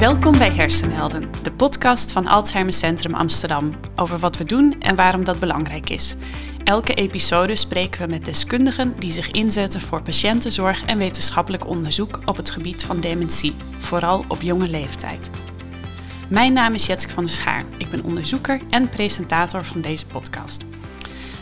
Welkom bij Hersenhelden, de podcast van Alzheimer Centrum Amsterdam over wat we doen en waarom dat belangrijk is. Elke episode spreken we met deskundigen die zich inzetten voor patiëntenzorg en wetenschappelijk onderzoek op het gebied van dementie, vooral op jonge leeftijd. Mijn naam is Jetske van der Schaar. Ik ben onderzoeker en presentator van deze podcast.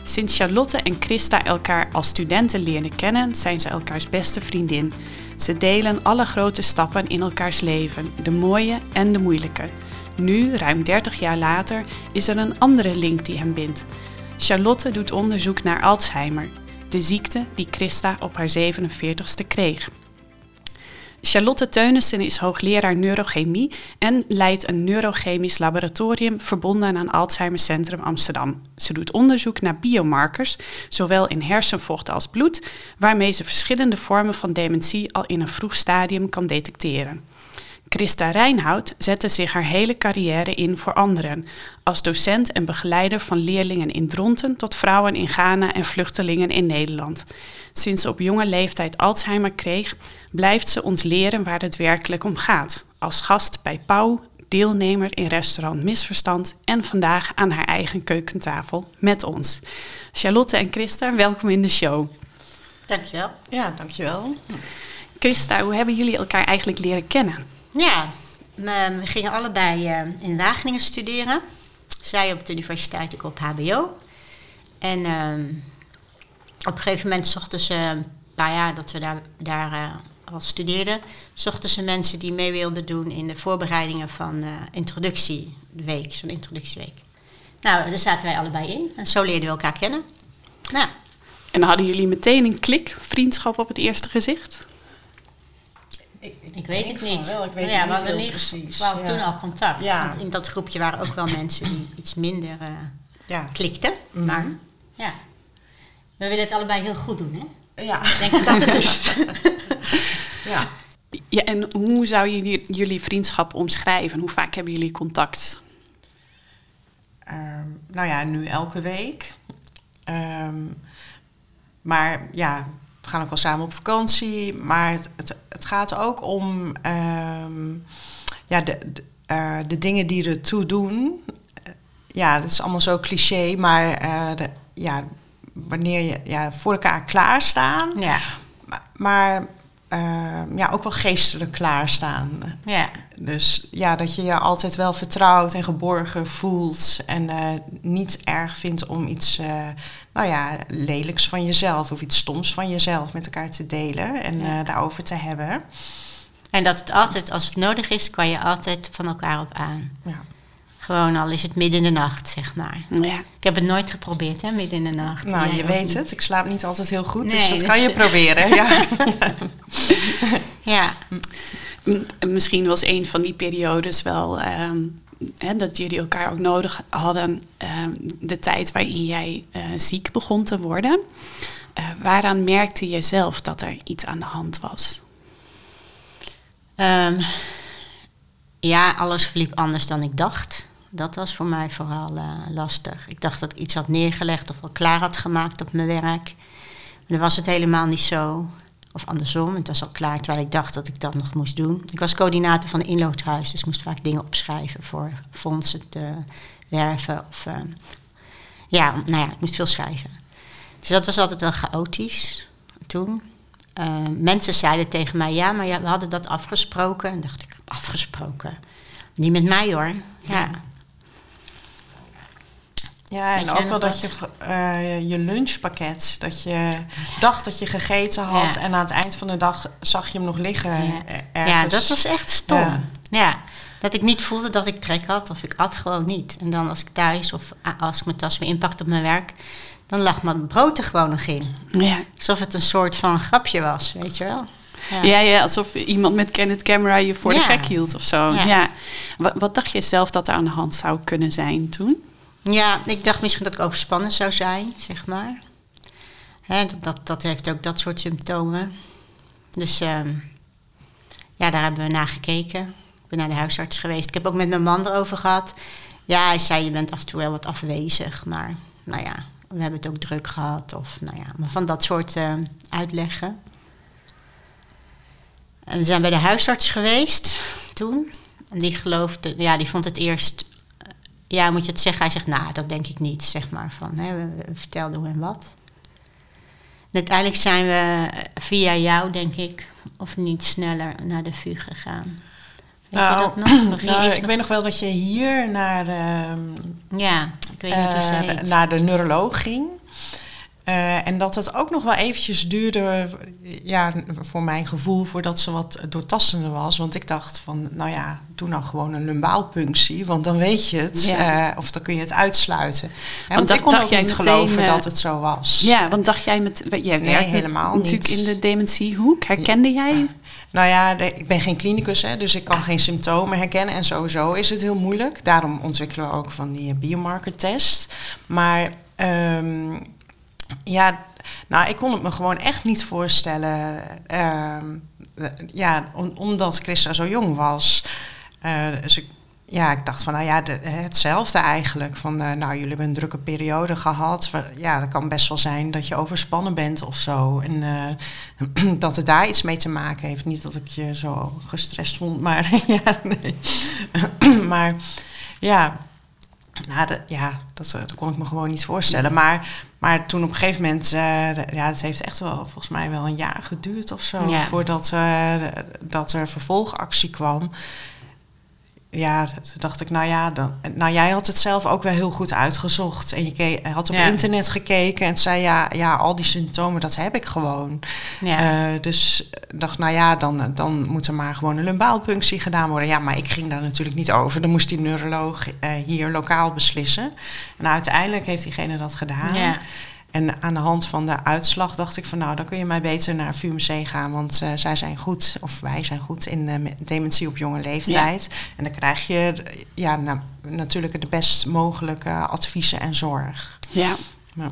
Sinds Charlotte en Christa elkaar als studenten leerden kennen, zijn ze elkaars beste vriendin. Ze delen alle grote stappen in elkaars leven, de mooie en de moeilijke. Nu, ruim 30 jaar later, is er een andere link die hen bindt. Charlotte doet onderzoek naar Alzheimer, de ziekte die Christa op haar 47ste kreeg. Charlotte Teunissen is hoogleraar neurochemie en leidt een neurochemisch laboratorium verbonden aan Alzheimer Centrum Amsterdam. Ze doet onderzoek naar biomarkers, zowel in hersenvocht als bloed, waarmee ze verschillende vormen van dementie al in een vroeg stadium kan detecteren. Christa Reinhout zette zich haar hele carrière in voor anderen, als docent en begeleider van leerlingen in Dronten tot vrouwen in Ghana en vluchtelingen in Nederland. Sinds ze op jonge leeftijd Alzheimer kreeg, blijft ze ons leren waar het werkelijk om gaat. Als gast bij Pauw, deelnemer in restaurant Misverstand en vandaag aan haar eigen keukentafel met ons. Charlotte en Christa, welkom in de show. Dankjewel. Ja, dankjewel. Christa, hoe hebben jullie elkaar eigenlijk leren kennen? Ja, we gingen allebei eh, in Wageningen studeren. Zij op de universiteit, ik op HBO. En ehm, op een gegeven moment zochten ze, een paar jaar dat we daar, daar uh, al studeerden, zochten ze mensen die mee wilden doen in de voorbereidingen van uh, introductieweek, zo'n introductieweek. Nou, daar zaten wij allebei in en zo leerden we elkaar kennen. Nou. En hadden jullie meteen een klik, vriendschap op het eerste gezicht? Ik, ik, weet het niet. Wel, ik weet ja, het niet we heel precies. We hadden Ja. toen al contact. Ja. Want in dat groepje waren ook wel mensen die iets minder eh, Ja. klikten. Maar ja, we willen het allebei heel goed doen, hè? Ja. Ik denk dat het is. ja. Ja, en hoe zou je jullie vriendschap omschrijven? Hoe vaak hebben jullie contact? Ehm, nou ja, nu elke week. Ehm, maar ja, we gaan ook wel samen op vakantie. Maar het, het, het gaat ook om ehm, ja, de, de, eh, de dingen die ertoe doen. Eh, Ja, dat is allemaal zo cliché, maar eh, de, ja, wanneer je ja, voor elkaar klaarstaan. Ja, Maar, maar ehm, ja, ook wel geestelijk klaarstaan. ja, Dus ja, dat je je altijd wel vertrouwd en geborgen voelt. En eh, niet erg vindt om iets eh, nou ja, lelijks van jezelf of iets stoms van jezelf met elkaar te delen en Ja. eh, daarover te hebben. En dat het altijd, als het nodig is, kan je altijd van elkaar op aan. Ja. Gewoon al is het midden in de nacht, zeg maar. Ja. Ik heb het nooit geprobeerd, hè, midden in de nacht. Nou, je weet niet. het. Ik slaap niet altijd heel goed, Nee, dus dat dus- kan je proberen. Ja. Ja, Misschien was een van die periodes wel ehm, hè, dat jullie elkaar ook nodig hadden. ehm, de tijd waarin jij eh, ziek begon te worden. Eh, waaraan merkte je zelf dat er iets aan de hand was? Ehm, ja, alles verliep anders dan ik dacht. Dat was voor mij vooral eh, lastig. Ik dacht dat ik iets had neergelegd of al klaar had gemaakt op mijn werk. Maar dan was het helemaal niet zo. Of andersom, het was al klaar terwijl ik dacht dat ik dat nog moest doen. Ik was coördinator van een inloophuis, dus moest vaak dingen opschrijven voor fondsen te werven. Of, eh, ja, nou ja, ik moest veel schrijven. Dus dat was altijd wel chaotisch toen. Eh, mensen zeiden tegen mij, ja, maar we hadden dat afgesproken. En dacht ik, afgesproken? Niet met mij hoor. Ja, Ja, en ook wel dat wat? je eh, je lunchpakket, dat je dacht dat je gegeten had Ja. en aan het eind van de dag zag je hem nog liggen. Ja. eh, ja ergens. dat was echt stom. Ja. Ja. dat ik niet voelde dat ik trek had of ik at gewoon niet. En dan als ik thuis of als ik mijn tas weer inpakte op mijn werk, dan lag mijn brood er gewoon nog in. Ja. Alsof het een soort van grapje was, weet je wel. Ja. Ja, alsof iemand met Canon Camera je voor de Ja. gek hield of zo. Ja. Ja. Wat, wat dacht je zelf dat er aan de hand zou kunnen zijn toen? Ja, ik dacht misschien dat ik overspannen zou zijn, zeg maar. Dat, dat, heeft ook dat soort symptomen. Dus ehm, ja, daar hebben we naar gekeken. Ik ben naar de huisarts geweest. Ik heb ook met mijn man erover gehad. Ja, hij zei, je bent af en toe wel wat afwezig. Maar nou ja, we hebben het ook druk gehad. Of nou ja, maar van dat soort eh, uitleggen. En we zijn bij de huisarts geweest toen. En die geloofde, ja, die vond het eerst... Ja, moet je het zeggen? Hij zegt, nou, dat denk ik niet, zeg maar. Van, hè, we, we vertelden hoe en wat. En uiteindelijk zijn we via jou, denk ik, of niet sneller naar de VU gegaan. Weet je dat nog? Nou, ik nog- weet nog wel dat je hier naar, ehm, Ja, ik weet niet hoe ze eh, heet. naar de neuroloog ging. Eh, en dat het ook nog wel eventjes duurde, ja, voor mijn gevoel, voordat ze wat doortastender was. Want ik dacht van, nou ja, doe nou gewoon een lumbaalpunctie, want dan weet je het. Ja. eh, of dan kun je het uitsluiten. Want want ik kon dacht ook jij niet meteen, geloven eh, dat het zo was. Ja, want dacht jij met... Jij Nee, helemaal natuurlijk niet. in de dementiehoek. Herkende jij... Nou ja, de- ik ben geen klinicus, hè, dus ik kan geen symptomen herkennen. En sowieso is het heel moeilijk. Daarom ontwikkelen we ook van die biomarkertest. Maar ehm, ja, nou, ik kon het me gewoon echt niet voorstellen. ehm, eh, ja, om- omdat Christa zo jong was. Eh, dus ik, ja, ik dacht van, nou ja, de- hetzelfde eigenlijk. Van, eh, nou, jullie hebben een drukke periode gehad. Ja, dat kan best wel zijn dat je overspannen bent of zo. En eh, dat het daar iets mee te maken heeft. Niet dat ik je zo gestrest vond, maar ja, nee. maar ja, nou, ja dat, eh, dat kon ik me gewoon niet voorstellen. Maar, maar toen op een gegeven moment, eh, ja, het heeft echt wel volgens mij wel een jaar geduurd of zo. Ja. Voordat eh, dat er vervolgactie kwam. Ja, toen dacht ik, nou ja, dan, nou jij had het zelf ook wel heel goed uitgezocht. En je ke- had op Ja. internet gekeken en zei, ja, ja, al die symptomen, dat heb ik gewoon. ja. Eh, dus dacht, nou ja, dan, dan moet er maar gewoon een lumbaalpunctie gedaan worden. Ja, maar ik ging daar natuurlijk niet over. Dan moest die neuroloog eh, hier lokaal beslissen. En uiteindelijk heeft diegene dat gedaan. ja. En aan de hand van de uitslag dacht ik van nou, dan kun je maar beter naar VUMC gaan. Want eh, zij zijn goed, of wij zijn goed in eh, dementie op jonge leeftijd. En dan krijg je ja, nou, natuurlijk de best mogelijke adviezen en zorg. Ja. Ja.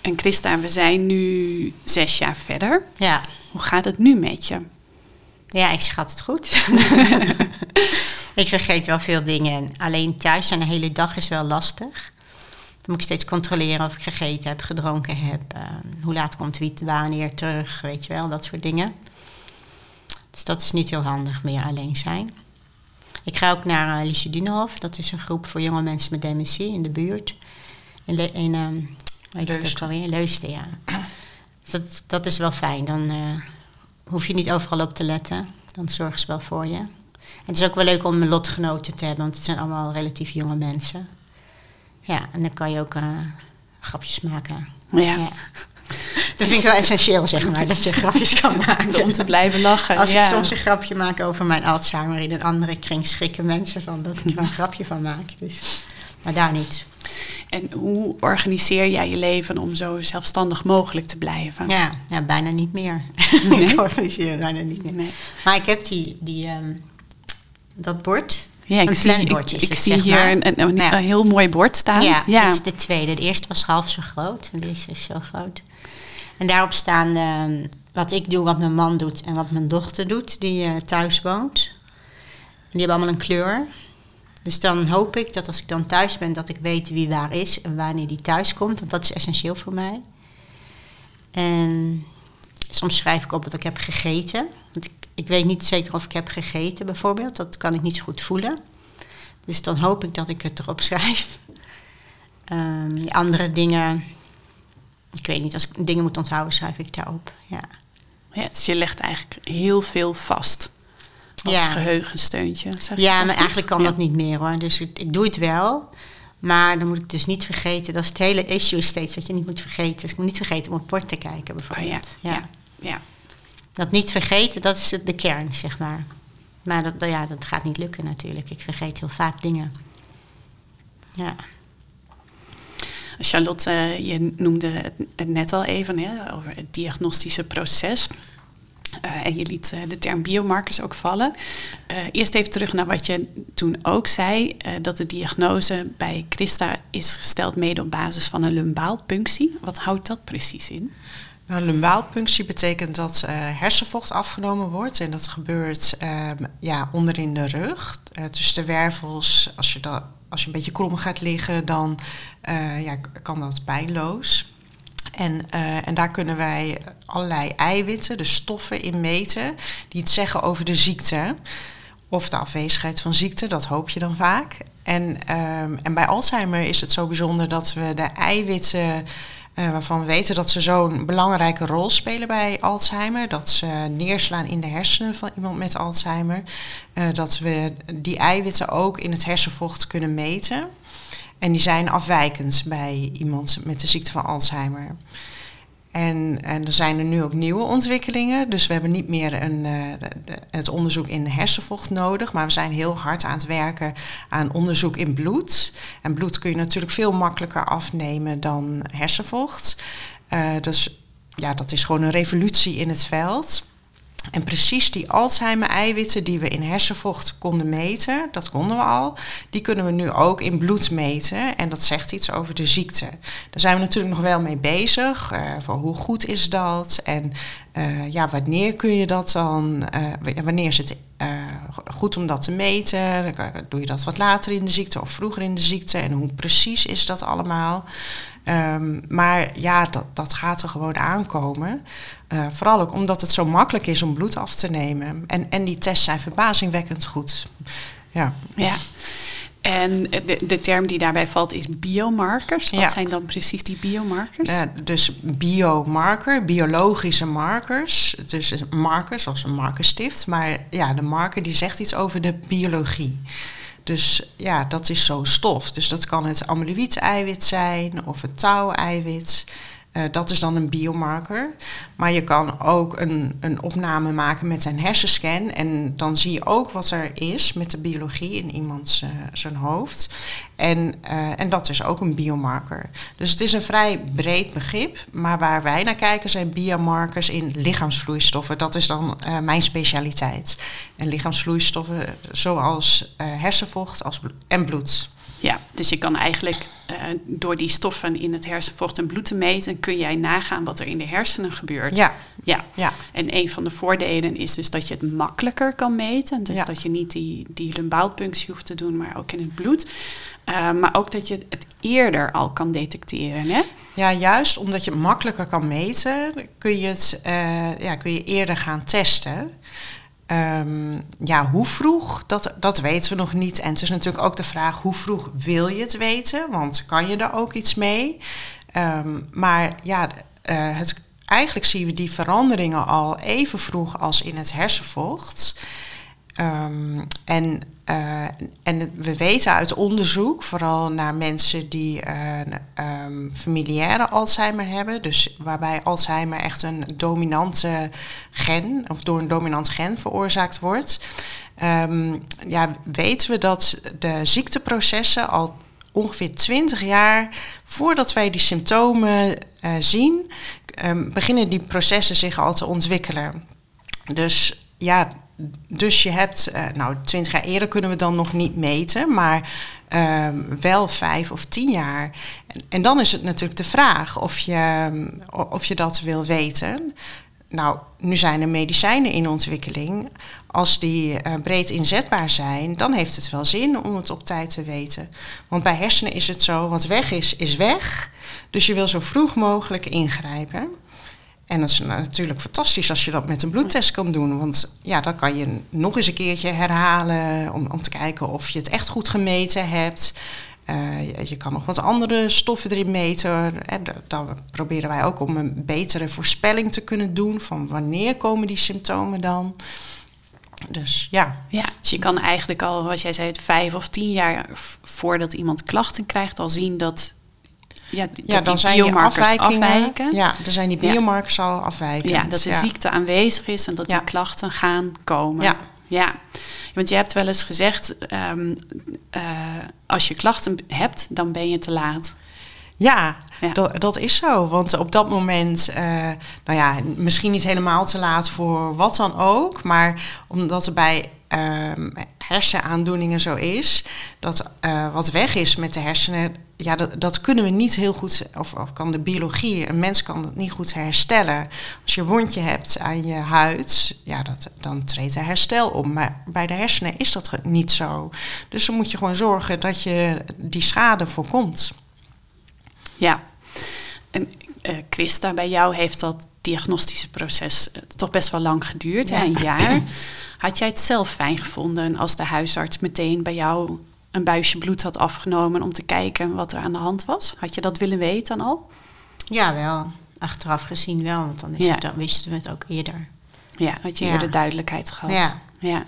En Christa, we zijn nu zes jaar verder. ja. Hoe gaat het nu met je? Ja, ik schat het goed. ik vergeet wel veel dingen. En alleen thuis zijn de hele dag is wel lastig. Dan moet ik steeds controleren of ik gegeten heb, gedronken heb. eh, hoe laat komt wie wanneer terug, weet je wel, dat soort dingen. Dus dat is niet heel handig meer alleen zijn. Ik ga ook naar uh, Liesje. Dat is een groep voor jonge mensen met dementie in de buurt. In, Le- in ehm, het Leusden. alweer? Leusden, ja. Dus dat, dat is wel fijn. Dan eh, hoef je niet overal op te letten. Dan zorgen ze wel voor je. En het is ook wel leuk om lotgenoten te hebben, want het zijn allemaal relatief jonge mensen. Ja, en dan kan je ook eh, grapjes maken. Ja. Dat vind ik wel essentieel, zeg maar, dat je grapjes kan maken. Om te blijven lachen. Als ja. ik soms een grapje maak over mijn Alzheimer in een andere kring, schrikken mensen van dat ik er een grapje van maak. Dus, maar daar niet. En hoe organiseer jij je leven om zo zelfstandig mogelijk te blijven? Ja, ja bijna niet meer. Nee? ik organiseer bijna niet meer. Nee. Maar ik heb die, die, ehm, dat bord. Ja, ik zie, ik, zie zeg hier maar. een, een, een- Ja. een heel mooi bord staan. Ja, ja. dit is de tweede. De eerste was half zo groot en deze is zo groot. En daarop staan ehm, wat ik doe, wat mijn man doet en wat mijn dochter doet, die eh, thuis woont. En die hebben allemaal een kleur. Dus dan hoop ik dat als ik dan thuis ben, dat ik weet wie waar is en wanneer die thuis komt. Want dat is essentieel voor mij. En soms schrijf ik op wat ik heb gegeten. Want ik, ik weet niet zeker of ik heb gegeten bijvoorbeeld. Dat kan ik niet zo goed voelen. Dus dan hoop ik dat ik het erop schrijf. Die andere dingen, ik weet niet, als ik dingen moet onthouden, schrijf ik daarop. Ja, Ja, dus je legt eigenlijk heel veel vast. Als Ja. geheugensteuntje. ja maar eigenlijk kan Ja. dat niet meer hoor. Dus ik, ik doe het wel. Maar dan moet ik dus niet vergeten, dat is het hele issue steeds, dat je niet moet vergeten. Dus ik moet niet vergeten om op het bord te kijken Oh, bijvoorbeeld. ja. Ja. Ja. Dat niet vergeten, dat is de kern, zeg maar. Maar dat, ja, dat gaat niet lukken natuurlijk. Ik vergeet heel vaak dingen. Ja. Charlotte, eh, je noemde het- net al even hè, over het diagnostische proces. Eh, en je liet eh, de term biomarkers ook vallen. Eerst even terug naar wat je toen ook zei: dat de diagnose bij Christa is gesteld mede op basis van een lumbaalpunctie. Wat houdt dat precies in? Nou, lumbaalpunctie betekent dat eh, hersenvocht afgenomen wordt. En dat gebeurt ehm, ja, onderin de rug. Eh, tussen de wervels, als je, dat, als je een beetje krom gaat liggen, dan eh, ja, kan dat pijnloos. En, eh, en daar kunnen wij allerlei eiwitten, dus stoffen in meten, die het zeggen over de ziekte. of de afwezigheid van ziekte, dat hoop je dan vaak. En, ehm, en bij Alzheimer is het zo bijzonder dat we de eiwitten uh, waarvan we weten dat ze zo'n belangrijke rol spelen bij Alzheimer. Dat ze neerslaan in de hersenen van iemand met Alzheimer. Uh, dat we die eiwitten ook in het hersenvocht kunnen meten. En die zijn afwijkend bij iemand met de ziekte van Alzheimer. En, en er zijn er nu ook nieuwe ontwikkelingen. Dus we hebben niet meer een, de, het onderzoek in hersenvocht nodig. Maar we zijn heel hard aan het werken aan onderzoek in bloed. En bloed kun je natuurlijk veel makkelijker afnemen dan hersenvocht. Uh, dus ja, dat is gewoon een revolutie in het veld. En precies die Alzheimer-eiwitten die we in hersenvocht konden meten, dat konden we al, die kunnen we nu ook in bloed meten. En dat zegt iets over de ziekte. Daar zijn we natuurlijk nog wel mee bezig. Uh, hoe goed is dat? En uh, ja, wanneer kun je dat dan? Uh, wanneer is het goed om dat te meten? Doe je dat wat later in de ziekte of vroeger in de ziekte? En hoe precies is dat allemaal? Um, maar ja, dat, dat gaat er gewoon aankomen. Uh, vooral ook omdat het zo makkelijk is om bloed af te nemen. En, en die tests zijn verbazingwekkend goed. Ja. ja. En de, de term die daarbij valt is biomarkers. Wat ja. zijn dan precies die biomarkers? Ja, dus biomarker, biologische markers. Dus markers zoals een markerstift. Maar ja, de marker die zegt iets over de biologie. Dus ja, dat is zo'n stof. Dus dat kan het amyloïd-eiwit zijn of het tau-eiwit. Uh, dat is dan een biomarker. Maar je kan ook een, een opname maken met een hersenscan. En dan zie je ook wat er is met de biologie in iemands uh, zijn hoofd. En, uh, en dat is ook een biomarker. Dus het is een vrij breed begrip. Maar waar wij naar kijken zijn biomarkers in lichaamsvloeistoffen. Dat is dan mijn specialiteit. En lichaamsvloeistoffen zoals hersenvocht als en bloed. Ja, dus je kan eigenlijk uh, door die stoffen in het hersenvocht en bloed te meten, kun jij nagaan wat er in de hersenen gebeurt. Ja. ja. ja. En een van de voordelen is dus dat je het makkelijker kan meten. Dus ja. dat je niet die, die lumbaalpunctie hoeft te doen, maar ook in het bloed. Uh, maar ook dat je het eerder al kan detecteren. Hè? Ja, juist omdat je het makkelijker kan meten, kun je het uh, ja, kun je eerder gaan testen. Um, ja, hoe vroeg, dat, dat weten we nog niet. En het is natuurlijk ook de vraag, hoe vroeg wil je het weten? Want kan je er ook iets mee? Um, maar ja, uh, het, eigenlijk zien we die veranderingen al even vroeg als in het hersenvocht. Um, en, uh, en we weten uit onderzoek, vooral naar mensen die uh, familiaire Alzheimer hebben, dus waarbij Alzheimer echt een dominante gen, of door een dominant gen veroorzaakt wordt, um, ja, weten we dat de ziekteprocessen al ongeveer 20 jaar voordat wij die symptomen uh, zien, beginnen die processen zich al te ontwikkelen. Dus ja, dus je hebt, uh, nou, twintig jaar eerder kunnen we dan nog niet meten, maar uh, wel vijf of tien jaar. En, dan is het natuurlijk de vraag of je, of je dat wil weten. Nou, nu zijn er medicijnen in ontwikkeling. Als die uh, breed inzetbaar zijn, dan heeft het wel zin om het op tijd te weten. Want bij hersenen is het zo, wat weg is, is weg. Dus je wil zo vroeg mogelijk ingrijpen. En dat is natuurlijk fantastisch als je dat met een bloedtest kan doen. Want ja, dan kan je nog eens een keertje herhalen om, om te kijken of je het echt goed gemeten hebt. Uh, je, kan nog wat andere stoffen erin meten. Dan proberen wij ook om een betere voorspelling te kunnen doen van wanneer komen die symptomen dan. Dus ja. Ja, dus je kan eigenlijk al, wat jij zei, het vijf of tien jaar voordat iemand klachten krijgt, al zien dat ja, ja dan zijn die afwijkingen, afwijken. Ja, dan zijn die biomarkers ja. al afwijkend. Ja, dat de ja. ziekte aanwezig is en dat die klachten gaan komen. Ja. ja. Want je hebt wel eens gezegd, um, uh, als je klachten hebt, dan ben je te laat. Ja, ja. Dat, dat, is zo. Want op dat moment, uh, nou ja, misschien niet helemaal te laat voor wat dan ook. Maar omdat er bij um, hersenaandoeningen zo is, dat uh, wat weg is met de hersenen, ja, dat, dat kunnen we niet heel goed, of, of, kan de biologie, een mens kan dat niet goed herstellen. Als je een wondje hebt aan je huid, ja, dat, dan treedt er herstel om. Maar bij de hersenen is dat niet zo. Dus dan moet je gewoon zorgen dat je die schade voorkomt. Ja, en uh, Christa, bij jou heeft dat diagnostische proces eh, toch best wel lang geduurd, Ja. hè, een jaar. Had jij het zelf fijn gevonden als de huisarts meteen bij jou een buisje bloed had afgenomen om te kijken wat er aan de hand was? Had je dat willen weten al? Ja, wel. Achteraf gezien wel, want dan, is Ja. het, dan wisten we het ook eerder. Ja, had je Ja. eerder duidelijkheid gehad? Ja. ja.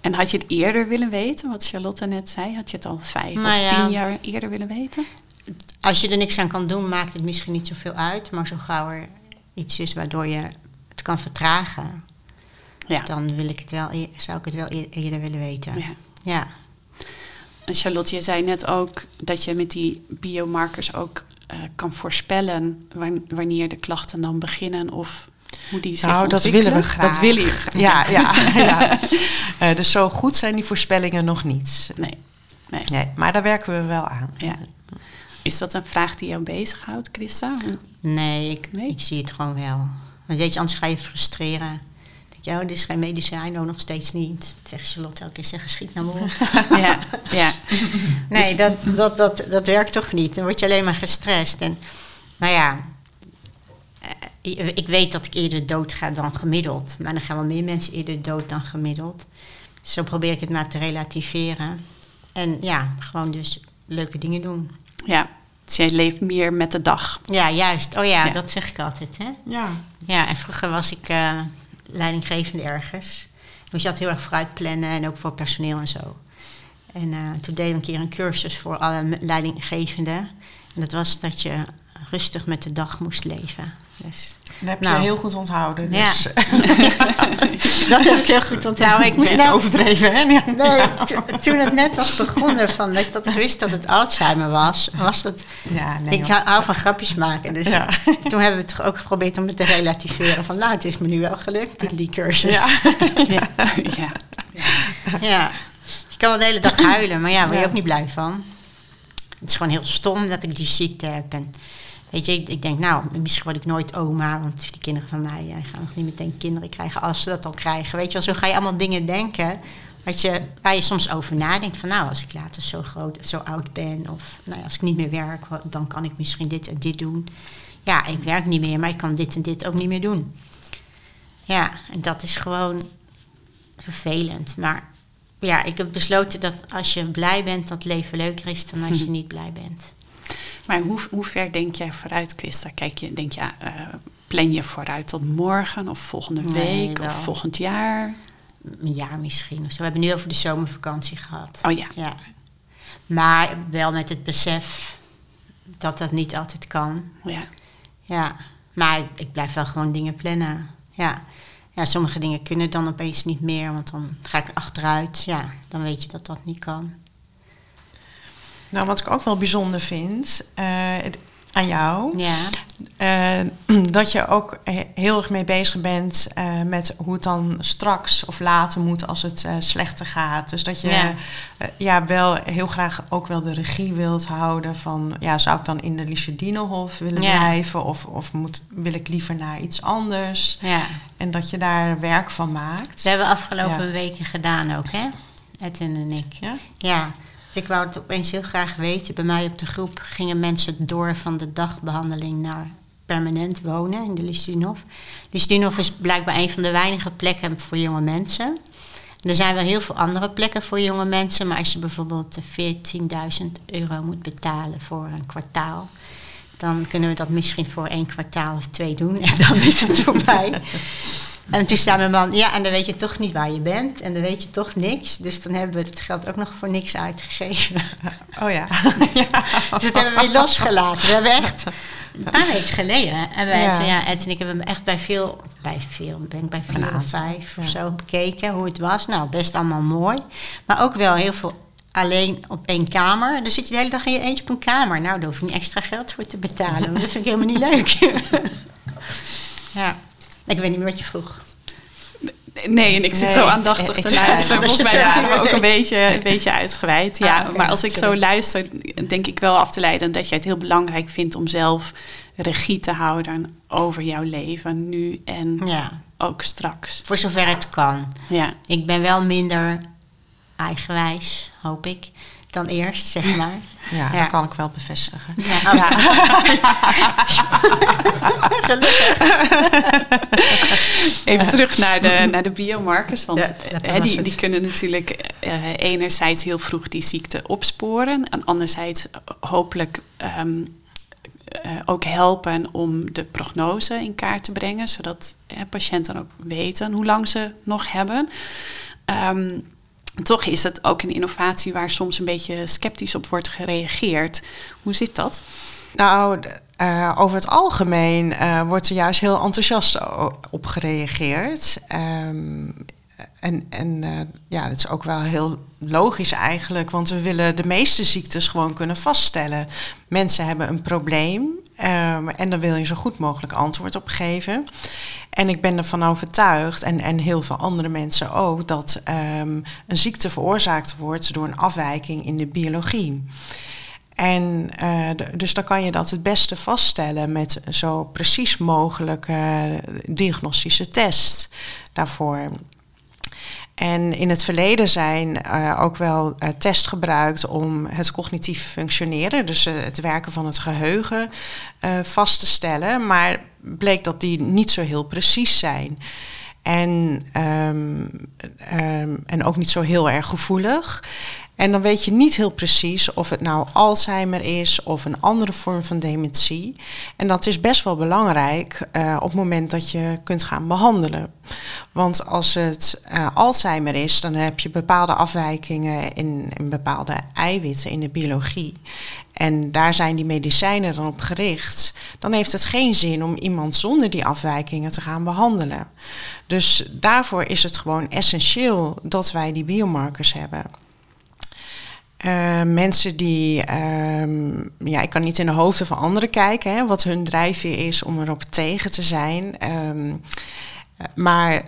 En had je het eerder willen weten, wat Charlotte net zei? Had je het al vijf Nou of ja. tien jaar eerder willen weten? Als je er niks aan kan doen, maakt het misschien niet zoveel uit. Maar zo gauw er iets is waardoor je het kan vertragen, Ja. dan wil ik het wel, eer- zou ik het wel eer- eerder willen weten. ja. Ja. En Charlotte, je zei net ook dat je met die biomarkers ook eh, kan voorspellen wan- wanneer de klachten dan beginnen of hoe die zich Nou, dat willen we graag. Dat willen graag. Ja, ja, ja. Eh, dus zo goed zijn die voorspellingen nog niet. Nee, nee. Nee, maar daar werken we wel aan. Ja. Is dat een vraag die jou bezighoudt, Christa? Nee, ik, Nee? ik zie het gewoon wel. Want weet je, anders ga je frustreren. Denk je, oh, dit is geen medicijn, oh, nog steeds niet. Tegen Charlotte elke keer zeggen, schiet nou maar op. ja, ja. Nee, dat, dat, dat, dat werkt toch niet. Dan word je alleen maar gestrest. En nou ja, eh, ik weet dat ik eerder dood ga dan gemiddeld. Maar dan gaan wel meer mensen eerder dood dan gemiddeld. Zo probeer ik het maar te relativeren. En ja, gewoon dus leuke dingen doen. ja. Jij leeft meer met de dag. Ja, juist. Oh ja, Ja. dat zeg ik altijd. Hè? Ja. Ja, en vroeger was ik eh, leidinggevende ergens. Dus je had heel erg vooruit plannen en ook voor personeel en zo. En eh, toen deden we een keer een cursus voor alle leidinggevenden. En dat was dat je rustig met de dag moest leven. Dus Dat heb Nou. je heel goed onthouden. Ja. Dus, dat heb ik heel goed onthouden. Ik moest net, overdreven, hè? nee, to- toen het net was begonnen, van dat, dat ik wist dat het Alzheimer was, was dat... Ja, nee. ik hou, van grapjes maken, dus Ja. toen hebben we toch ook geprobeerd om het te relativeren. Van nou, het is me nu wel gelukt die cursus. Ja. Ja, ja. Ja, je kan wel de hele dag huilen, maar ja, word je Ja. ook niet blij van. Het is gewoon heel stom dat ik die ziekte heb. En weet je, ik, ik denk, nou, misschien word ik nooit oma, want die kinderen van mij eh, gaan nog niet meteen kinderen krijgen als ze dat al krijgen. Weet je wel, zo ga je allemaal dingen denken wat je, waar je soms over nadenkt. Van nou, als ik later zo groot, zo oud ben, of nou ja, als ik niet meer werk, dan kan ik misschien dit en dit doen. Ja, ik werk niet meer, maar ik kan dit en dit ook niet meer doen. Ja, en dat is gewoon vervelend. Maar ja, ik heb besloten dat als je blij bent, dat leven leuker is dan als je niet blij bent. Maar hoe, hoe ver denk jij vooruit, Christa? Kijk je, denk je, eh, plan je vooruit tot morgen of volgende week of volgend jaar? Een jaar misschien. of zo. We hebben nu over de zomervakantie gehad. Oh ja, Ja. Maar wel met het besef dat dat niet altijd kan. ja. Ja. Maar ik, ik blijf wel gewoon dingen plannen. Ja. Ja, sommige dingen kunnen dan opeens niet meer, want dan ga ik achteruit. Ja, dan weet je dat dat niet kan. Nou, wat ik ook wel bijzonder vind eh, aan jou, Ja. eh, dat je ook he- heel erg mee bezig bent eh, met hoe het dan straks of later moet als het slechter gaat. Dus dat je Ja. wel heel graag ook wel de regie wilt houden van, ja, zou ik dan in de Licherdinenhof willen Ja. blijven of, of moet, wil ik liever naar iets anders? ja. En dat je daar werk van maakt. Dat hebben we afgelopen weken gedaan ook, hè? Edwin en ik. Ja? Ja, ik wou het opeens heel graag weten. Bij mij op de groep gingen mensen door van de dagbehandeling naar permanent wonen in de Listinov. Listinov is blijkbaar een van de weinige plekken voor jonge mensen. Er zijn wel heel veel andere plekken voor jonge mensen, maar als je bijvoorbeeld eh, 14.000 euro moet betalen voor een kwartaal, dan kunnen we dat misschien voor één kwartaal of twee doen en dan is het voorbij. En toen zei mijn man, ja, en dan weet je toch niet waar je bent en dan weet je toch niks. Dus dan hebben we het geld ook nog voor niks uitgegeven. Oh ja. Dus dat hebben we weer losgelaten. We hebben echt een paar weken geleden hebben wij Ja. ja, Ed en ik hebben hem echt bij veel, bij veel, ben ik bij vier of vijf of ja. zo bekeken hoe het was. Nou, best allemaal mooi. Maar ook wel heel veel alleen op één kamer. Dan zit je de hele dag in je eentje op een kamer. Nou, daar hoef je niet extra geld voor te betalen. Dat vind ik helemaal niet leuk. ja, ik weet niet meer wat je vroeg. Nee, en ik zit Nee, zo aandachtig ik- te ik luisteren. Volgens mij Dat je het waren we ook een beetje, een beetje uitgeweid. Ja, Ah, maar als ik zo luister, denk ik wel af te leiden dat jij het heel belangrijk vindt om zelf regie te houden over jouw leven, nu en Ja, ook straks. voor zover het kan. Ja, Ik ben wel minder eigenwijs, hoop ik, dan eerst, zeg maar. Ja, dat kan ik wel bevestigen. Ja. ja. Gelukkig. Even terug naar de, naar de biomarkers. Want Ja, was die, die kunnen natuurlijk eh, enerzijds heel vroeg die ziekte opsporen. En anderzijds hopelijk ehm, eh, ook helpen om de prognose in kaart te brengen. Zodat eh, patiënten ook weten hoe lang ze nog hebben. Ehm, toch is het ook een innovatie waar soms een beetje sceptisch op wordt gereageerd. Hoe zit dat? Nou, eh, over het algemeen eh, wordt er juist heel enthousiast op gereageerd. Ehm, en en eh, ja, dat is ook wel heel logisch eigenlijk, want we willen de meeste ziektes gewoon kunnen vaststellen. Mensen hebben een probleem ehm, en daar wil je zo goed mogelijk antwoord op geven. En ik ben ervan overtuigd, en, en heel veel andere mensen ook, dat ehm, een ziekte veroorzaakt wordt door een afwijking in de biologie. En eh, dus dan kan je dat het beste vaststellen met zo precies mogelijke diagnostische test daarvoor. En in het verleden zijn eh, ook wel eh, tests gebruikt om het cognitief functioneren, dus eh, het werken van het geheugen, eh, vast te stellen. Maar bleek dat die niet zo heel precies zijn. En, ehm, ehm, en ook niet zo heel erg gevoelig. En dan weet je niet heel precies of het nou Alzheimer is of een andere vorm van dementie. En dat is best wel belangrijk eh, op het moment dat je kunt gaan behandelen. Want als het eh, Alzheimer is, dan heb je bepaalde afwijkingen in, in bepaalde eiwitten in de biologie. En daar zijn die medicijnen dan op gericht. Dan heeft het geen zin om iemand zonder die afwijkingen te gaan behandelen. Dus daarvoor is het gewoon essentieel dat wij die biomarkers hebben. Uh, mensen die, um, ja, ik kan niet in de hoofden van anderen kijken, hè, wat hun drijfveer is om erop tegen te zijn. Um, maar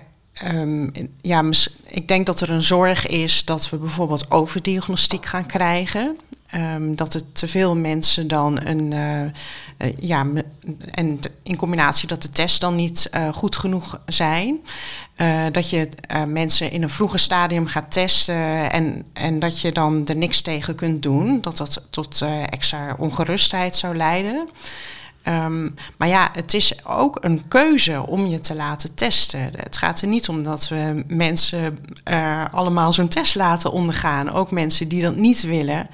um, ja, ik denk dat er een zorg is dat we bijvoorbeeld overdiagnostiek gaan krijgen. Um, dat het te veel mensen dan een. Uh, uh, ja, en in combinatie dat de tests dan niet uh, goed genoeg zijn. Dat je mensen in een vroeger stadium gaat testen en, en dat je dan er niks tegen kunt doen. Dat dat tot extra ongerustheid zou leiden. Um, maar ja, het is ook een keuze om je te laten testen. Het gaat er niet om dat we mensen allemaal zo'n test laten ondergaan. Ook mensen die dat niet willen.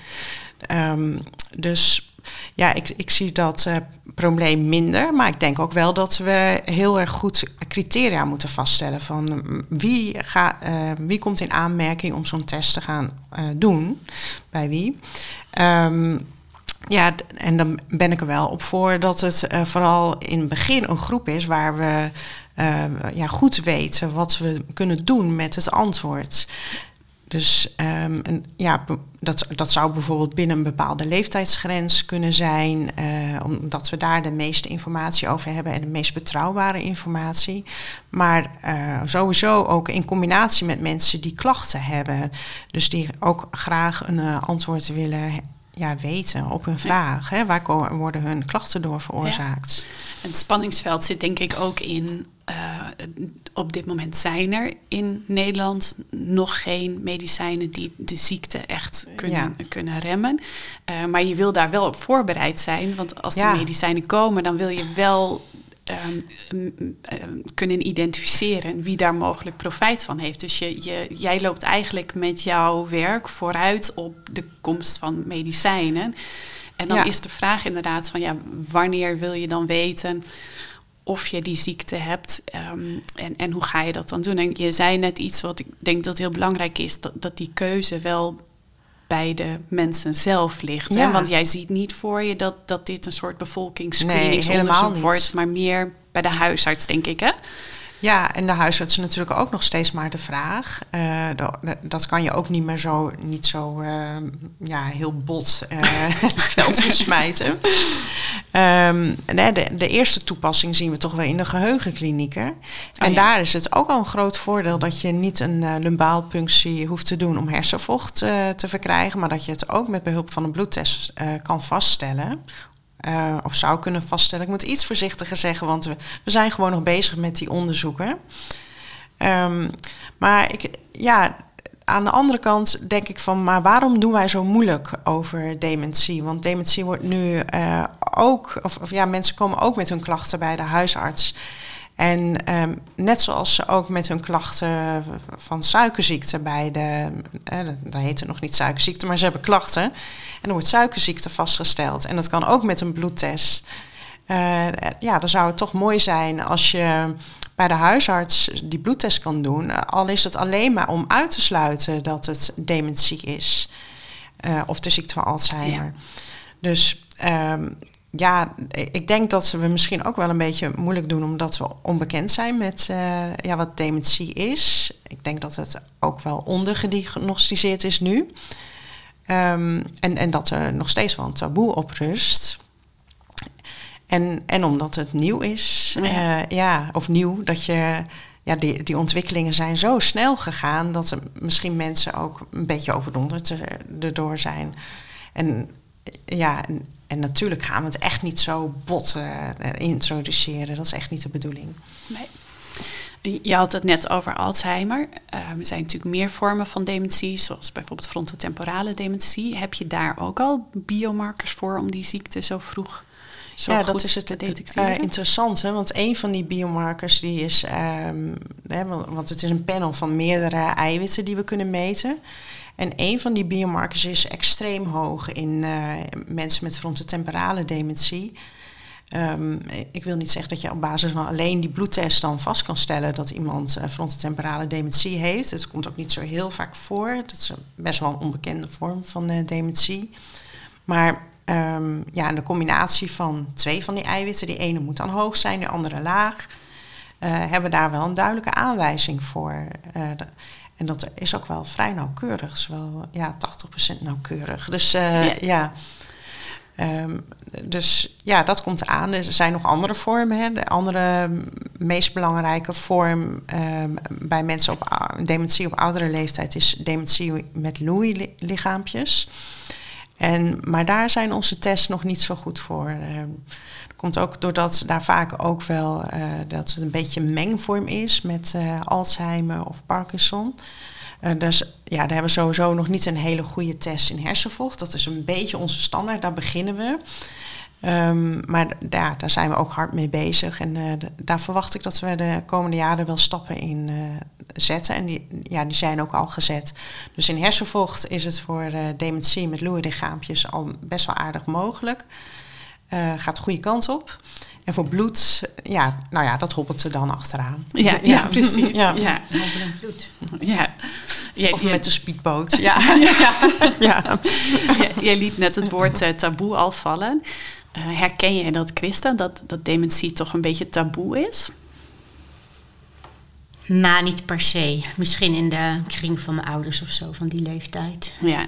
Um, dus ja, ik, ik zie dat uh, probleem minder. Maar ik denk ook wel dat we heel erg goed criteria moeten vaststellen. Van wie, ga, uh, wie komt in aanmerking om zo'n test te gaan uh, doen? Bij wie? Um, ja, en dan ben ik er wel op voor dat het vooral in het begin een groep is waar we ja, goed weten wat we kunnen doen met het antwoord. Dus um, en, ja, dat, dat zou bijvoorbeeld binnen een bepaalde leeftijdsgrens kunnen zijn, uh, omdat we daar de meeste informatie over hebben en de meest betrouwbare informatie. Maar uh, sowieso ook in combinatie met mensen die klachten hebben, dus die ook graag een uh, antwoord willen ja, weten op hun vraag. Ja. Hè? Waar komen, worden hun klachten door veroorzaakt? Ja. Het spanningsveld zit denk ik ook in... Uh, op dit moment zijn er in Nederland nog geen medicijnen... die de ziekte echt kunnen, ja. kunnen remmen. Uh, maar je wil daar wel op voorbereid zijn. Want als die medicijnen komen, dan wil je wel... Um, um, kunnen identificeren wie daar mogelijk profijt van heeft. Dus je, je, jij loopt eigenlijk met jouw werk vooruit op de komst van medicijnen. En dan ja. is de vraag inderdaad van ja, wanneer wil je dan weten of je die ziekte hebt um, en, en hoe ga je dat dan doen? En je zei net iets wat ik denk dat heel belangrijk is, dat, dat die keuze wel bij de mensen zelf ligt. Ja. Hè? Want jij ziet niet voor je dat, dat dit een soort bevolkingsscreeningsonderzoek nee, wordt, maar meer bij de huisarts, denk ik, hè? Ja, en de huisarts is natuurlijk ook nog steeds maar de vraag. Uh, dat kan je ook niet meer zo, niet zo uh, ja, heel bot uh, het veld smijten. Um, nee, de, de, eerste toepassing zien we toch wel in de geheugenklinieken. En oh, ja. daar is het ook al een groot voordeel dat je niet een uh, lumbaalpunctie hoeft te doen om hersenvocht uh, te verkrijgen, maar dat je het ook met behulp van een bloedtest uh, kan vaststellen. Uh, of zou kunnen vaststellen. Ik moet iets voorzichtiger zeggen, want we, we zijn gewoon nog bezig met die onderzoeken. Um, maar ik, ja, aan de andere kant denk ik van, maar waarom doen wij zo moeilijk over dementie? Want dementie wordt nu uh, ook, of, of, ja, mensen komen ook met hun klachten bij de huisarts. En um, net zoals ze ook met hun klachten van suikerziekte bij de, eh, dat heet het nog niet suikerziekte, maar ze hebben klachten. En er wordt suikerziekte vastgesteld. En dat kan ook met een bloedtest. Uh, ja, dan zou het toch mooi zijn als je bij de huisarts die bloedtest kan doen. Al is het alleen maar om uit te sluiten dat het dementie is. Uh, of de ziekte van Alzheimer. Ja. Dus um, ja, ik denk dat we misschien ook wel een beetje moeilijk doen omdat we onbekend zijn met uh, ja, wat dementie is. Ik denk dat het ook wel ondergediagnosticeerd is nu. Um, en, en dat er nog steeds wel een taboe op rust. En, en omdat het nieuw is, ja, uh, ja of nieuw, dat je. Ja, die, die ontwikkelingen zijn zo snel gegaan dat er misschien mensen ook een beetje overdonderd erdoor zijn. En ja, en, en natuurlijk gaan we het echt niet zo bot uh, introduceren. Dat is echt niet de bedoeling. Nee. Je had het net over Alzheimer. Uh, er zijn natuurlijk meer vormen van dementie, zoals bijvoorbeeld frontotemporale dementie. Heb je daar ook al biomarkers voor om die ziekte zo vroeg zo ja, goed dat is het te detecteren? Uh, interessant, hè? want een van die biomarkers die is, um, hè, want het is een panel van meerdere eiwitten die we kunnen meten. En een van die biomarkers is extreem hoog in uh, mensen met frontotemporale dementie. Um, ik wil niet zeggen dat je op basis van alleen die bloedtest dan vast kan stellen dat iemand uh, frontotemporale dementie heeft. Het komt ook niet zo heel vaak voor. Dat is best wel een onbekende vorm van uh, dementie. Maar um, ja, de combinatie van twee van die eiwitten, die ene moet dan hoog zijn, de andere laag, hebben we daar wel een duidelijke aanwijzing voor. En dat is ook wel vrij nauwkeurig. is wel ja, 80% nauwkeurig. Dus uh, ja. ja. Um, dus ja, dat komt aan. Er zijn nog andere vormen. Hè. De andere meest belangrijke vorm um, bij mensen op dementie op oudere leeftijd is dementie met Lewy-lichaampjes. En, maar daar zijn onze tests nog niet zo goed voor. Uh, dat komt ook doordat daar vaak ook wel uh, dat het een beetje mengvorm is met uh, Alzheimer of Parkinson. dus ja, daar hebben we sowieso nog niet een hele goede test in hersenvocht. Dat is een beetje onze standaard, daar beginnen we. Um, maar ja, daar zijn we ook hard mee bezig. En uh, de, daar verwacht ik dat we de komende jaren wel stappen in uh, zetten. En die, ja, die zijn ook al gezet. Dus in hersenvocht is het voor uh, dementie met lichaampjes al best wel aardig mogelijk. gaat de goede kant op. En voor bloed, ja, nou ja, dat hobbelt er dan achteraan. Ja, ja, ja precies. Ja. ja. bloed. Ja. Jij, of met de speedboot. Ja. ja. ja. Jij liet net het woord taboe al vallen. Uh, herken jij dat, Christa, dat, dat dementie toch een beetje taboe is? Nou, niet per se. Misschien in de kring van mijn ouders of zo, van die leeftijd. Ja,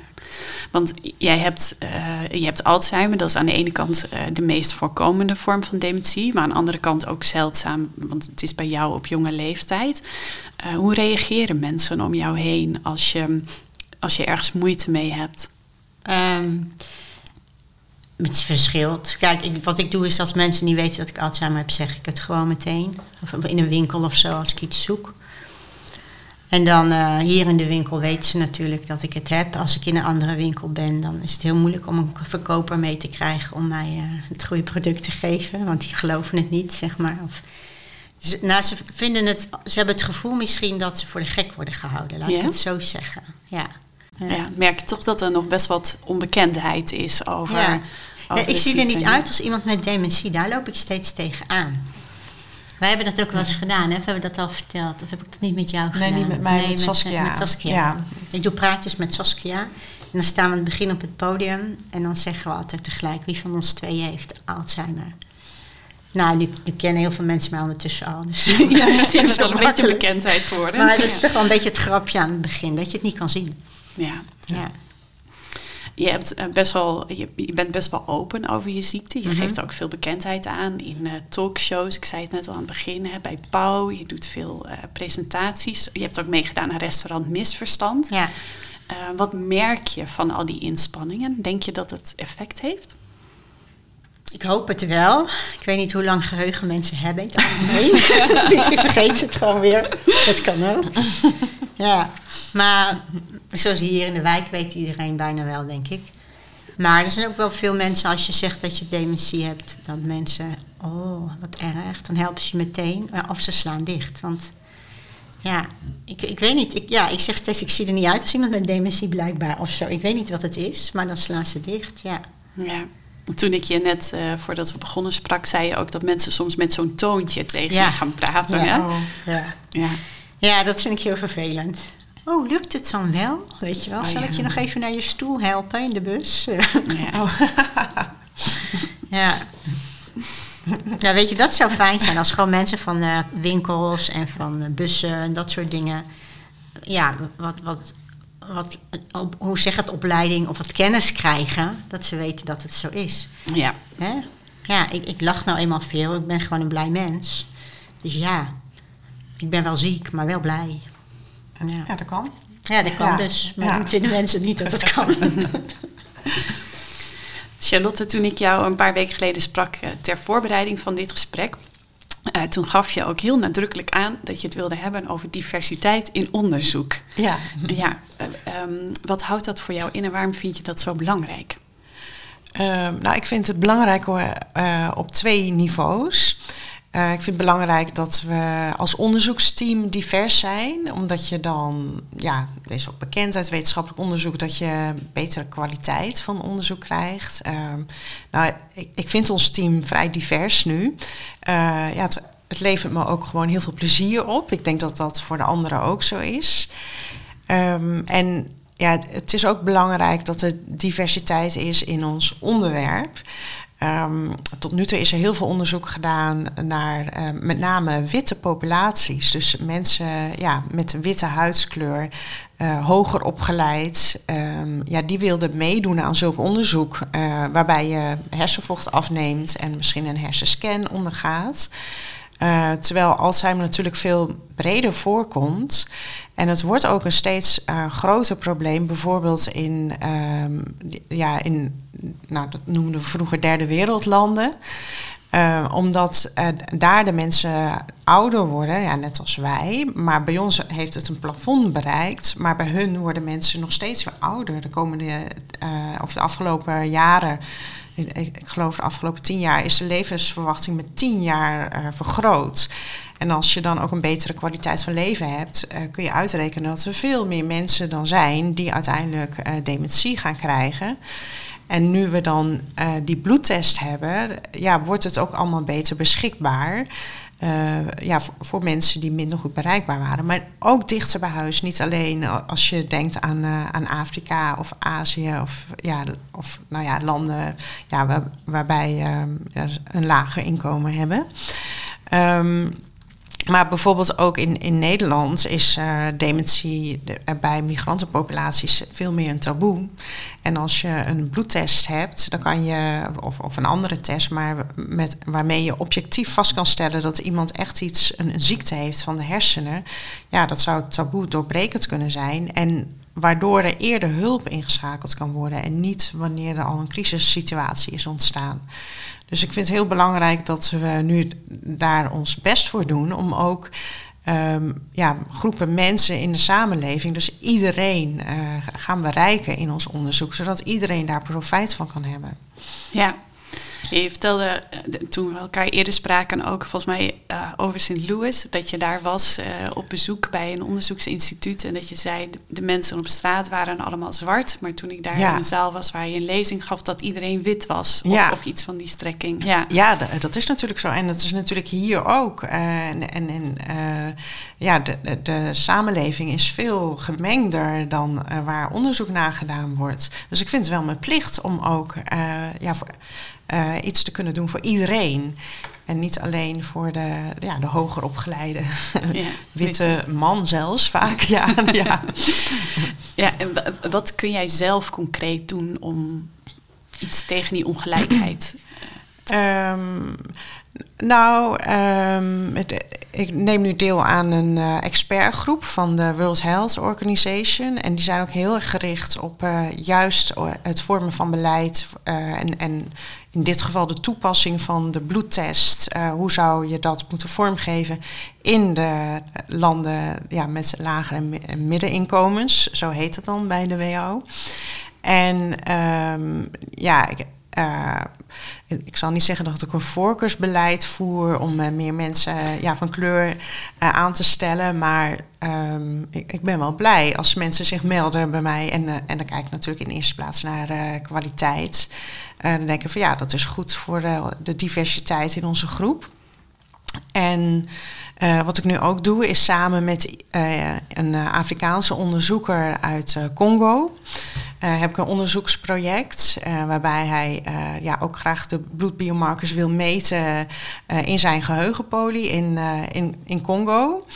want jij hebt, uh, je hebt Alzheimer, dat is aan de ene kant uh, de meest voorkomende vorm van dementie, maar aan de andere kant ook zeldzaam, want het is bij jou op jonge leeftijd. Uh, hoe reageren mensen om jou heen als je, als je ergens moeite mee hebt? Um, het verschilt. Kijk, ik, wat ik doe is als mensen niet weten dat ik Alzheimer heb, zeg ik het gewoon meteen. Of in een winkel of zo, als ik iets zoek. En dan uh, hier in de winkel weten ze natuurlijk dat ik het heb. Als ik in een andere winkel ben, dan is het heel moeilijk om een verkoper mee te krijgen om mij uh, het goede product te geven. Want die geloven het niet, zeg maar. Of, dus, nou, ze, vinden het, ze hebben het gevoel misschien dat ze voor de gek worden gehouden, laat ja? ik het zo zeggen. Ja. Ja. merk je toch dat er nog best wat onbekendheid is over. Ja. Ik zie er niet uit als iemand met dementie. Daar loop ik steeds tegenaan. Wij hebben dat ook wel eens gedaan, hè? Of hebben we dat al verteld? Of heb ik dat niet met jou gedaan? Nee, niet met mij, nee, met, Saskia. Met Saskia. Ja. Ik doe praatjes met Saskia. En dan staan we aan het begin op het podium. En dan zeggen we altijd tegelijk wie van ons twee heeft Alzheimer. Nou, nu, nu, kennen heel veel mensen mij ondertussen al. Dus ja, het is wel een beetje bekendheid geworden. Maar dat is toch wel een beetje het grapje aan het begin, dat je het niet kan zien. Ja. ja je, hebt eh, best wel, je, je, bent best wel open over je ziekte. Je mm -hmm. geeft ook veel bekendheid aan in uh, talkshows. Ik zei het net al aan het begin, hè, bij Pauw. Je doet veel uh, presentaties. Je hebt ook meegedaan aan restaurant Misverstand. Ja. wat merk je van al die inspanningen? Denk je dat het effect heeft? Ik hoop het wel. Ik weet niet hoe lang geheugen mensen hebben het algemeen. Je vergeet het gewoon weer. Dat kan ook. Ja. Maar zoals hier in de wijk weet iedereen bijna wel, denk ik. Maar er zijn ook wel veel mensen, als je zegt dat je dementie hebt, dat mensen, oh, wat erg, dan helpen ze je meteen. Of ze slaan dicht. Want ja, ik, ik weet niet. Ik, ja, ik zeg steeds, ik zie er niet uit als iemand met dementie blijkbaar of zo. Ik weet niet wat het is, maar dan slaan ze dicht, ja. Ja. Toen ik je net, uh, voordat we begonnen sprak, zei je ook dat mensen soms met zo'n toontje tegen Ja. je gaan praten. Ja. hè? Oh. ja. Ja. Ja, dat vind ik heel vervelend. Oh, lukt het dan wel? Weet je wel, Oh, zal ik je nog even naar je stoel helpen in de bus? Ja. Ja. Ja, weet je, dat zou fijn zijn als gewoon mensen van eh, winkels en van eh, bussen en dat soort dingen. Ja, wat, wat, wat op, hoe zeg het, opleiding of wat kennis krijgen, dat ze weten dat het zo is. ja. Hè? Ja, ik, ik lach nou eenmaal veel, ik ben gewoon een blij mens. Dus ja, ik ben wel ziek, maar wel blij. Ja, Ja, dat kan. ja dat kan Ja. dus, maar Ja. dat vinden mensen niet dat het kan. Charlotte, toen ik jou een paar weken geleden sprak eh, ter voorbereiding van dit gesprek, eh, toen gaf je ook heel nadrukkelijk aan dat je het wilde hebben over diversiteit in onderzoek. Ja. Ja, eh, ehm, wat houdt dat voor jou in en waarom vind je dat zo belangrijk? Ehm, nou, ik vind het belangrijk eh, op twee niveaus. Eh, ik vind het belangrijk dat we als onderzoeksteam divers zijn, omdat je dan, ja, is ook bekend uit wetenschappelijk onderzoek dat je betere kwaliteit van onderzoek krijgt. Ehm, nou, ik, ik vind ons team vrij divers nu. Eh, ja, het, het levert me ook gewoon heel veel plezier op. Ik denk dat dat voor de anderen ook zo is. Ehm, en ja, het is ook belangrijk dat er diversiteit is in ons onderwerp. Ehm, tot nu toe is er heel veel onderzoek gedaan naar eh, met name witte populaties. Dus mensen ja, met een witte huidskleur, eh, hoger opgeleid. ehm, ja, die wilden meedoen aan zulk onderzoek. eh, waarbij je hersenvocht afneemt en misschien een hersenscan ondergaat. Eh, terwijl Alzheimer natuurlijk veel breder voorkomt. En het wordt ook een steeds eh, groter probleem, bijvoorbeeld in, ehm, ja, in nou, dat noemden we vroeger derde wereldlanden. Eh, omdat daar de mensen ouder worden, ja, net als wij. Maar bij ons heeft het een plafond bereikt. Maar bij hun worden mensen nog steeds weer ouder. De komende, of de afgelopen jaren, ik, ik geloof de afgelopen tien jaar, is de levensverwachting met tien jaar eh, vergroot. En als je dan ook een betere kwaliteit van leven hebt, eh, kun je uitrekenen dat er veel meer mensen dan zijn die uiteindelijk eh, dementie gaan krijgen. En nu we dan die bloedtest hebben, ja, wordt het ook allemaal beter beschikbaar. Eh, ja, voor, mensen die minder goed bereikbaar waren. Maar ook dichter bij huis. Niet alleen als je denkt aan, eh, aan Afrika of Azië of, ja, of nou ja, landen ja, waar- waarbij ja, een lager inkomen hebben. Ehm, maar bijvoorbeeld ook in, in Nederland is eh, dementie de- eh, bij migrantenpopulaties veel meer een taboe. En als je een bloedtest hebt, dan kan je, of, of een andere test, maar met, waarmee je objectief vast kan stellen dat iemand echt iets, een, een ziekte heeft van de hersenen, ja, dat zou taboe doorbrekend kunnen zijn. En waardoor er eerder hulp ingeschakeld kan worden en niet wanneer er al een crisissituatie is ontstaan. Dus ik vind het heel belangrijk dat we nu daar ons best voor doen om ook ehm, ja, groepen mensen in de samenleving, dus iedereen, eh, gaan bereiken in ons onderzoek, zodat iedereen daar profijt van kan hebben. Ja. Je vertelde eh, toen we elkaar eerder spraken ook volgens mij eh, over St. Louis, dat je daar was eh, op bezoek bij een onderzoeksinstituut en dat je zei de, mensen op straat waren allemaal zwart, maar toen ik daar Ja. in een zaal was waar je een lezing gaf dat iedereen wit was of, Ja. of iets van die strekking. Ja. Ja, dat is natuurlijk zo. En dat is natuurlijk hier ook. En ja, de, de, de samenleving is veel gemengder dan waar onderzoek naar gedaan wordt. Dus ik vind het wel mijn plicht om ook ja, voor, eh, iets te kunnen doen voor iedereen. En niet alleen voor de, ja, de hoger opgeleide Ja, witte man zelfs vaak. Ja, ja. Ja, en wa- wat kun jij zelf concreet doen om iets tegen die ongelijkheid? Ehm, nou, ehm, het- ik neem nu deel aan een eh, expertgroep van de World Health Organization. En die zijn ook heel erg gericht op eh, juist het vormen van beleid en, en in dit geval de toepassing van de bloedtest. Eh, hoe zou je dat moeten vormgeven in de landen ja, met lagere en middeninkomens? Zo heet het dan bij de WHO. En ehm, ja, uh, ik zal niet zeggen dat ik een voorkeursbeleid voer om uh, meer mensen uh, ja, van kleur aan te stellen. Maar um, ik, ik, ben wel blij als mensen zich melden bij mij. En, en dan kijk ik natuurlijk in eerste plaats naar kwaliteit. dan denk ik van ja, dat is goed voor de diversiteit in onze groep. En wat ik nu ook doe, is samen met een Afrikaanse onderzoeker uit Congo. Heb ik een onderzoeksproject waarbij hij ja, ook graag de bloedbiomarkers wil meten in zijn geheugenpolie in, in, in Congo.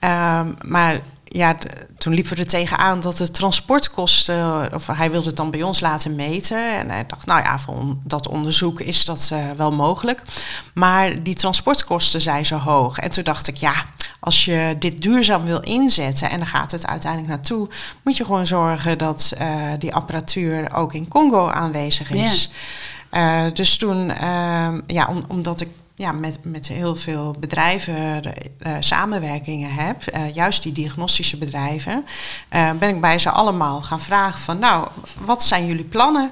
Ehm, maar ja, toen liepen we er tegenaan dat de transportkosten, of hij wilde het dan bij ons laten meten. En hij dacht, nou ja, voor dat onderzoek is dat uh, wel mogelijk. Maar die transportkosten zijn zo hoog. En toen dacht ik, ja, als je dit duurzaam wil inzetten en dan gaat het uiteindelijk naartoe, moet je gewoon zorgen dat uh, die apparatuur ook in Congo aanwezig is. Uh, dus toen, ja, om, omdat ik ja, met, met heel veel bedrijven uh, samenwerkingen heb, uh, juist die diagnostische bedrijven, uh, ben ik bij ze allemaal gaan vragen van, nou, wat zijn jullie plannen?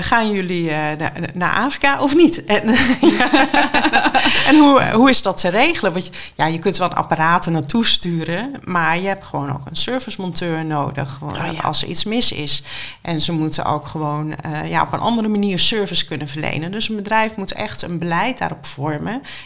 gaan jullie naar Afrika of niet? En, en hoe, hoe is dat te regelen? Want ja, je kunt wel apparaten naartoe sturen, maar je hebt gewoon ook een servicemonteur nodig gewoon, oh, ja. als er iets mis is. En ze moeten ook gewoon ja, op een andere manier service kunnen verlenen. Dus een bedrijf moet echt een beleid daarop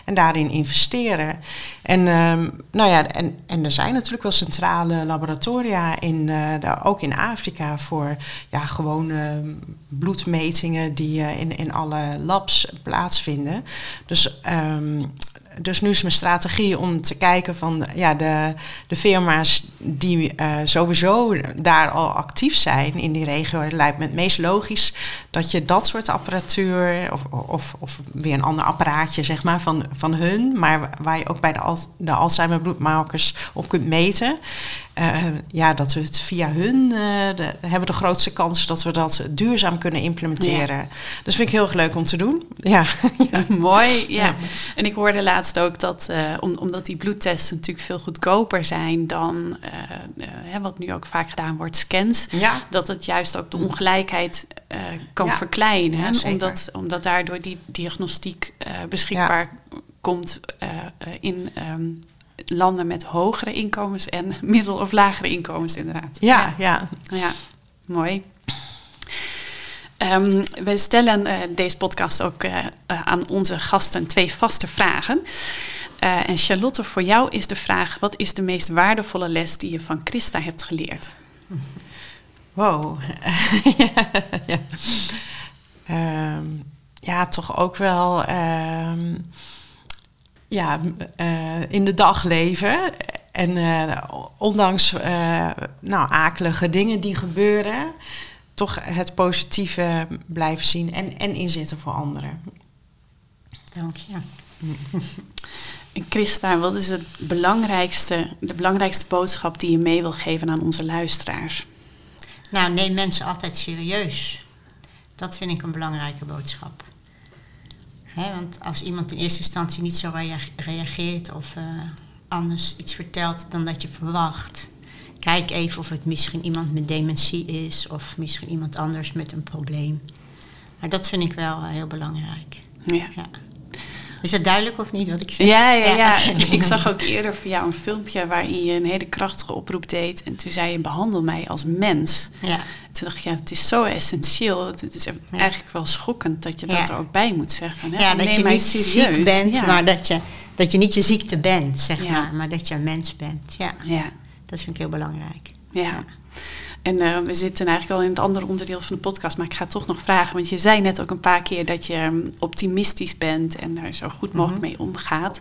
en daarin investeren. En, um, nou ja, en, en er zijn natuurlijk wel centrale laboratoria, in, de, ook in Afrika, voor ja, gewone bloedmetingen die uh, in, in alle labs plaatsvinden. Dus um, dus nu is mijn strategie om te kijken van ja, de, de firma's die uh, sowieso daar al actief zijn in die regio. Het lijkt me het meest logisch dat je dat soort apparatuur of, of, of weer een ander apparaatje zeg maar, van, van hun, maar waar je ook bij de, de Alzheimer bloedmarkers op kunt meten. Uh, ja, dat we het via hun uh, de, hebben de grootste kans dat we dat duurzaam kunnen implementeren. Ja. Dus vind ik heel erg leuk om te doen. Ja, ja. mooi. Ja. ja. En ik hoorde laatst ook dat, uh, om, omdat die bloedtests natuurlijk veel goedkoper zijn dan wat nu ook vaak gedaan wordt, scans, dat het juist ook de ongelijkheid kan verkleinen. omdat, omdat daardoor die diagnostiek beschikbaar komt in. Um, landen met hogere inkomens en middel- of lagere inkomens, inderdaad. Ja, ja. Ja, ja mooi. Um, we stellen uh, deze podcast ook uh, aan onze gasten twee vaste vragen. Uh, en Charlotte, voor jou is de vraag: wat is de meest waardevolle les die je van Christa hebt geleerd? Wow. ja, ja. Um, ja, toch ook wel. Um, ja, uh, in de dag leven. En uh, ondanks uh, nou, akelige dingen die gebeuren, toch het positieve blijven zien en, en inzetten voor anderen. Dank je. En Christa, wat is het belangrijkste, de belangrijkste boodschap die je mee wil geven aan onze luisteraars? Nou, neem mensen altijd serieus. Dat vind ik een belangrijke boodschap want als iemand in eerste instantie niet zo reageert of uh, anders iets vertelt dan dat je verwacht, kijk even of het misschien iemand met dementie is of misschien iemand anders met een probleem. Maar dat vind ik wel uh, heel belangrijk. Ja. ja. Is dat duidelijk of niet wat ik zeg? Ja, ja, ja. ik zag ook eerder voor jou een filmpje waarin je een hele krachtige oproep deed. En toen zei je, behandel mij als mens. Ja. Toen dacht ik, ja, het is zo essentieel. Het is eigenlijk wel schokkend dat je dat er ook bij moet zeggen. Hè? Ja, dat je niet serieus. ziek bent, maar dat je, dat je niet je ziekte bent, zeg maar. Maar dat je een mens bent. Ja. ja. Dat vind ik heel belangrijk. ja. En uh, we zitten eigenlijk al in het andere onderdeel van de podcast, maar ik ga toch nog vragen, want je zei net ook een paar keer dat je um, optimistisch bent en daar zo goed mogelijk mm -hmm. mee omgaat.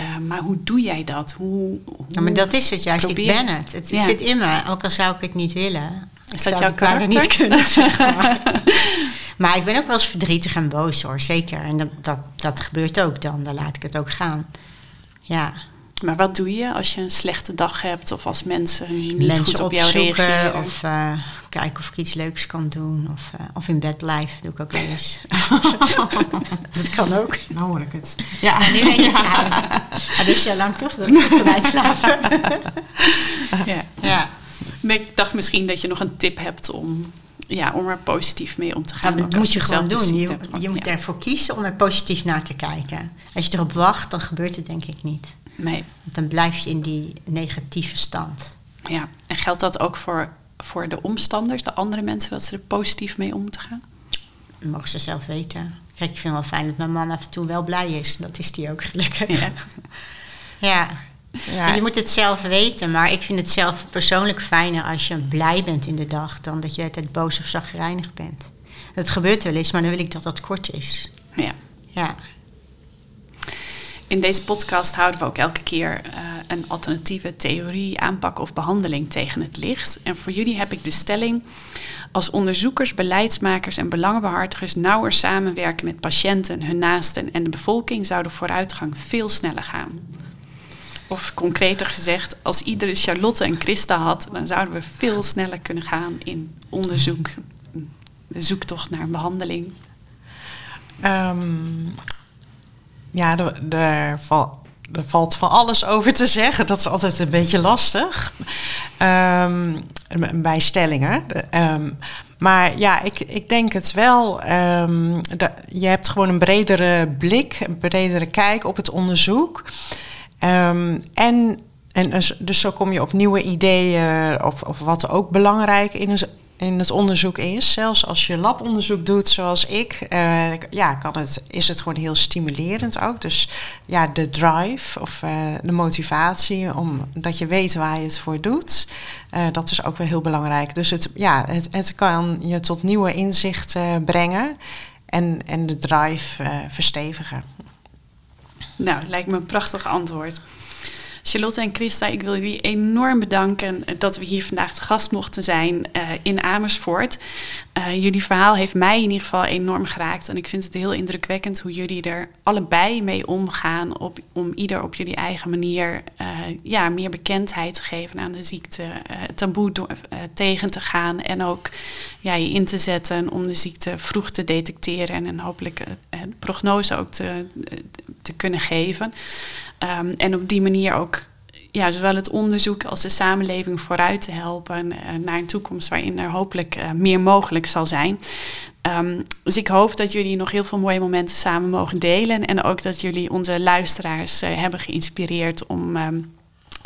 Uh, maar hoe doe jij dat? Hoe, hoe ja, maar dat is het juist. Probeer... Ik ben het. Het ja. zit in me, ook al zou ik het niet willen. Is dat jouw karakter? niet kunnen, zeg maar. maar ik ben ook wel eens verdrietig en boos hoor, zeker. En dat, dat, dat gebeurt ook dan, dan laat ik het ook gaan. Ja. Maar wat doe je als je een slechte dag hebt of als mensen niet Mensen goed op jou opzoeken reageren? of eh, kijken of ik iets leuks kan doen. Of, eh, of in bed blijven, doe ik ook wel eens. dat kan ook. Nou hoor ik het. Ja, Nu weet je het. Ja. Ah, dat is zo lang toch dat ik goed kan uitslapen. Ja. ja. Maar ik dacht misschien dat je nog een tip hebt om, ja, om er positief mee om te gaan. Ja, dat moet je gewoon doen. Je, je moet Ja. ervoor kiezen om er positief naar te kijken. Als je erop wacht, dan gebeurt het denk ik niet. Nee, Want dan blijf je in die negatieve stand. ja. En geldt dat ook voor, voor de omstanders, de andere mensen, dat ze er positief mee om moeten gaan? Dat mogen ze zelf weten. Kijk, ik vind het wel fijn dat mijn man af en toe wel blij is. Dat is die ook gelukkig. Ja. ja. Ja. Je moet het zelf weten, maar ik vind het zelf persoonlijk fijner als je blij bent in de dag dan dat je altijd boos of zagrijnig bent. Dat gebeurt wel eens, maar dan wil ik dat dat kort is. Ja. Ja. In deze podcast houden we ook elke keer eh, een alternatieve theorie, aanpak of behandeling tegen het licht. En voor jullie heb ik de stelling: als onderzoekers, beleidsmakers en belangenbehartigers nauwer samenwerken met patiënten, hun naasten en de bevolking, zou de vooruitgang veel sneller gaan. Of concreter gezegd, als iedere Charlotte en Christa had, dan zouden we veel sneller kunnen gaan in onderzoek, de zoektocht naar een behandeling. Ehm, ja, er, val- valt van alles over te zeggen. Dat is altijd een beetje lastig. Ehm, bij stellingen. Ehm, maar ja, ik, ik denk het wel. dat- je hebt gewoon een bredere blik, een bredere kijk op het onderzoek. En, en dus- dus zo kom je op nieuwe ideeën of, of wat ook belangrijk in, in het onderzoek is. Zelfs als je labonderzoek doet zoals ik, eh, ja, kan het, is het gewoon heel stimulerend ook. Dus ja, de drive of eh, de motivatie, omdat je weet waar je het voor doet, eh, dat is ook wel heel belangrijk. Dus het, ja, het, het kan je tot nieuwe inzichten brengen en, en de drive verstevigen. Nou, lijkt me een prachtig antwoord. Charlotte en Christa, ik wil jullie enorm bedanken dat we hier vandaag te gast mochten zijn eh, in Amersfoort. Eh, jullie verhaal heeft mij in ieder geval enorm geraakt. En ik vind het heel indrukwekkend hoe jullie er allebei mee omgaan. Op, om ieder op jullie eigen manier eh, ja, meer bekendheid te geven aan de ziekte. taboe tegen te gaan. En ook ja, je in te zetten om de ziekte vroeg te detecteren. En hopelijk prognose ook te, te kunnen geven. Ehm, en op die manier ook ja, zowel het onderzoek als de samenleving vooruit te helpen eh, naar een toekomst waarin er hopelijk eh, meer mogelijk zal zijn. Ehm, dus ik hoop dat jullie nog heel veel mooie momenten samen mogen delen en ook dat jullie onze luisteraars eh, hebben geïnspireerd om ehm,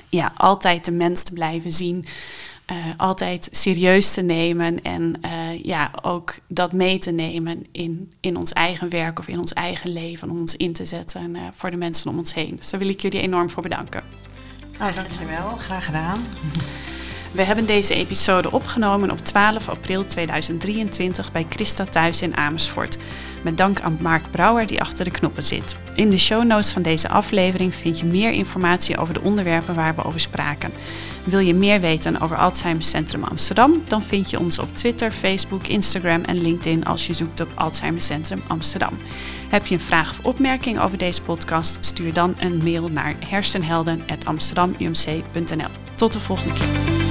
ja, altijd de mens te blijven zien. Eh, altijd serieus te nemen en eh, ja, ook dat mee te nemen in, in ons eigen werk of in ons eigen leven, om ons in te zetten eh, voor de mensen om ons heen. Dus daar wil ik jullie enorm voor bedanken. Nou, dankjewel. Graag gedaan. We hebben deze episode opgenomen op 12 april 2023 bij Christa thuis in Amersfoort. Met dank aan Mark Brouwer die achter de knoppen zit. In de show notes van deze aflevering vind je meer informatie over de onderwerpen waar we over spraken. Wil je meer weten over Alzheimer Centrum Amsterdam? Dan vind je ons op Twitter, Facebook, Instagram en LinkedIn als je zoekt op Alzheimer Centrum Amsterdam. Heb je een vraag of opmerking over deze podcast? Stuur dan een mail naar hersenhelden.amsterdamumc.nl. Tot de volgende keer.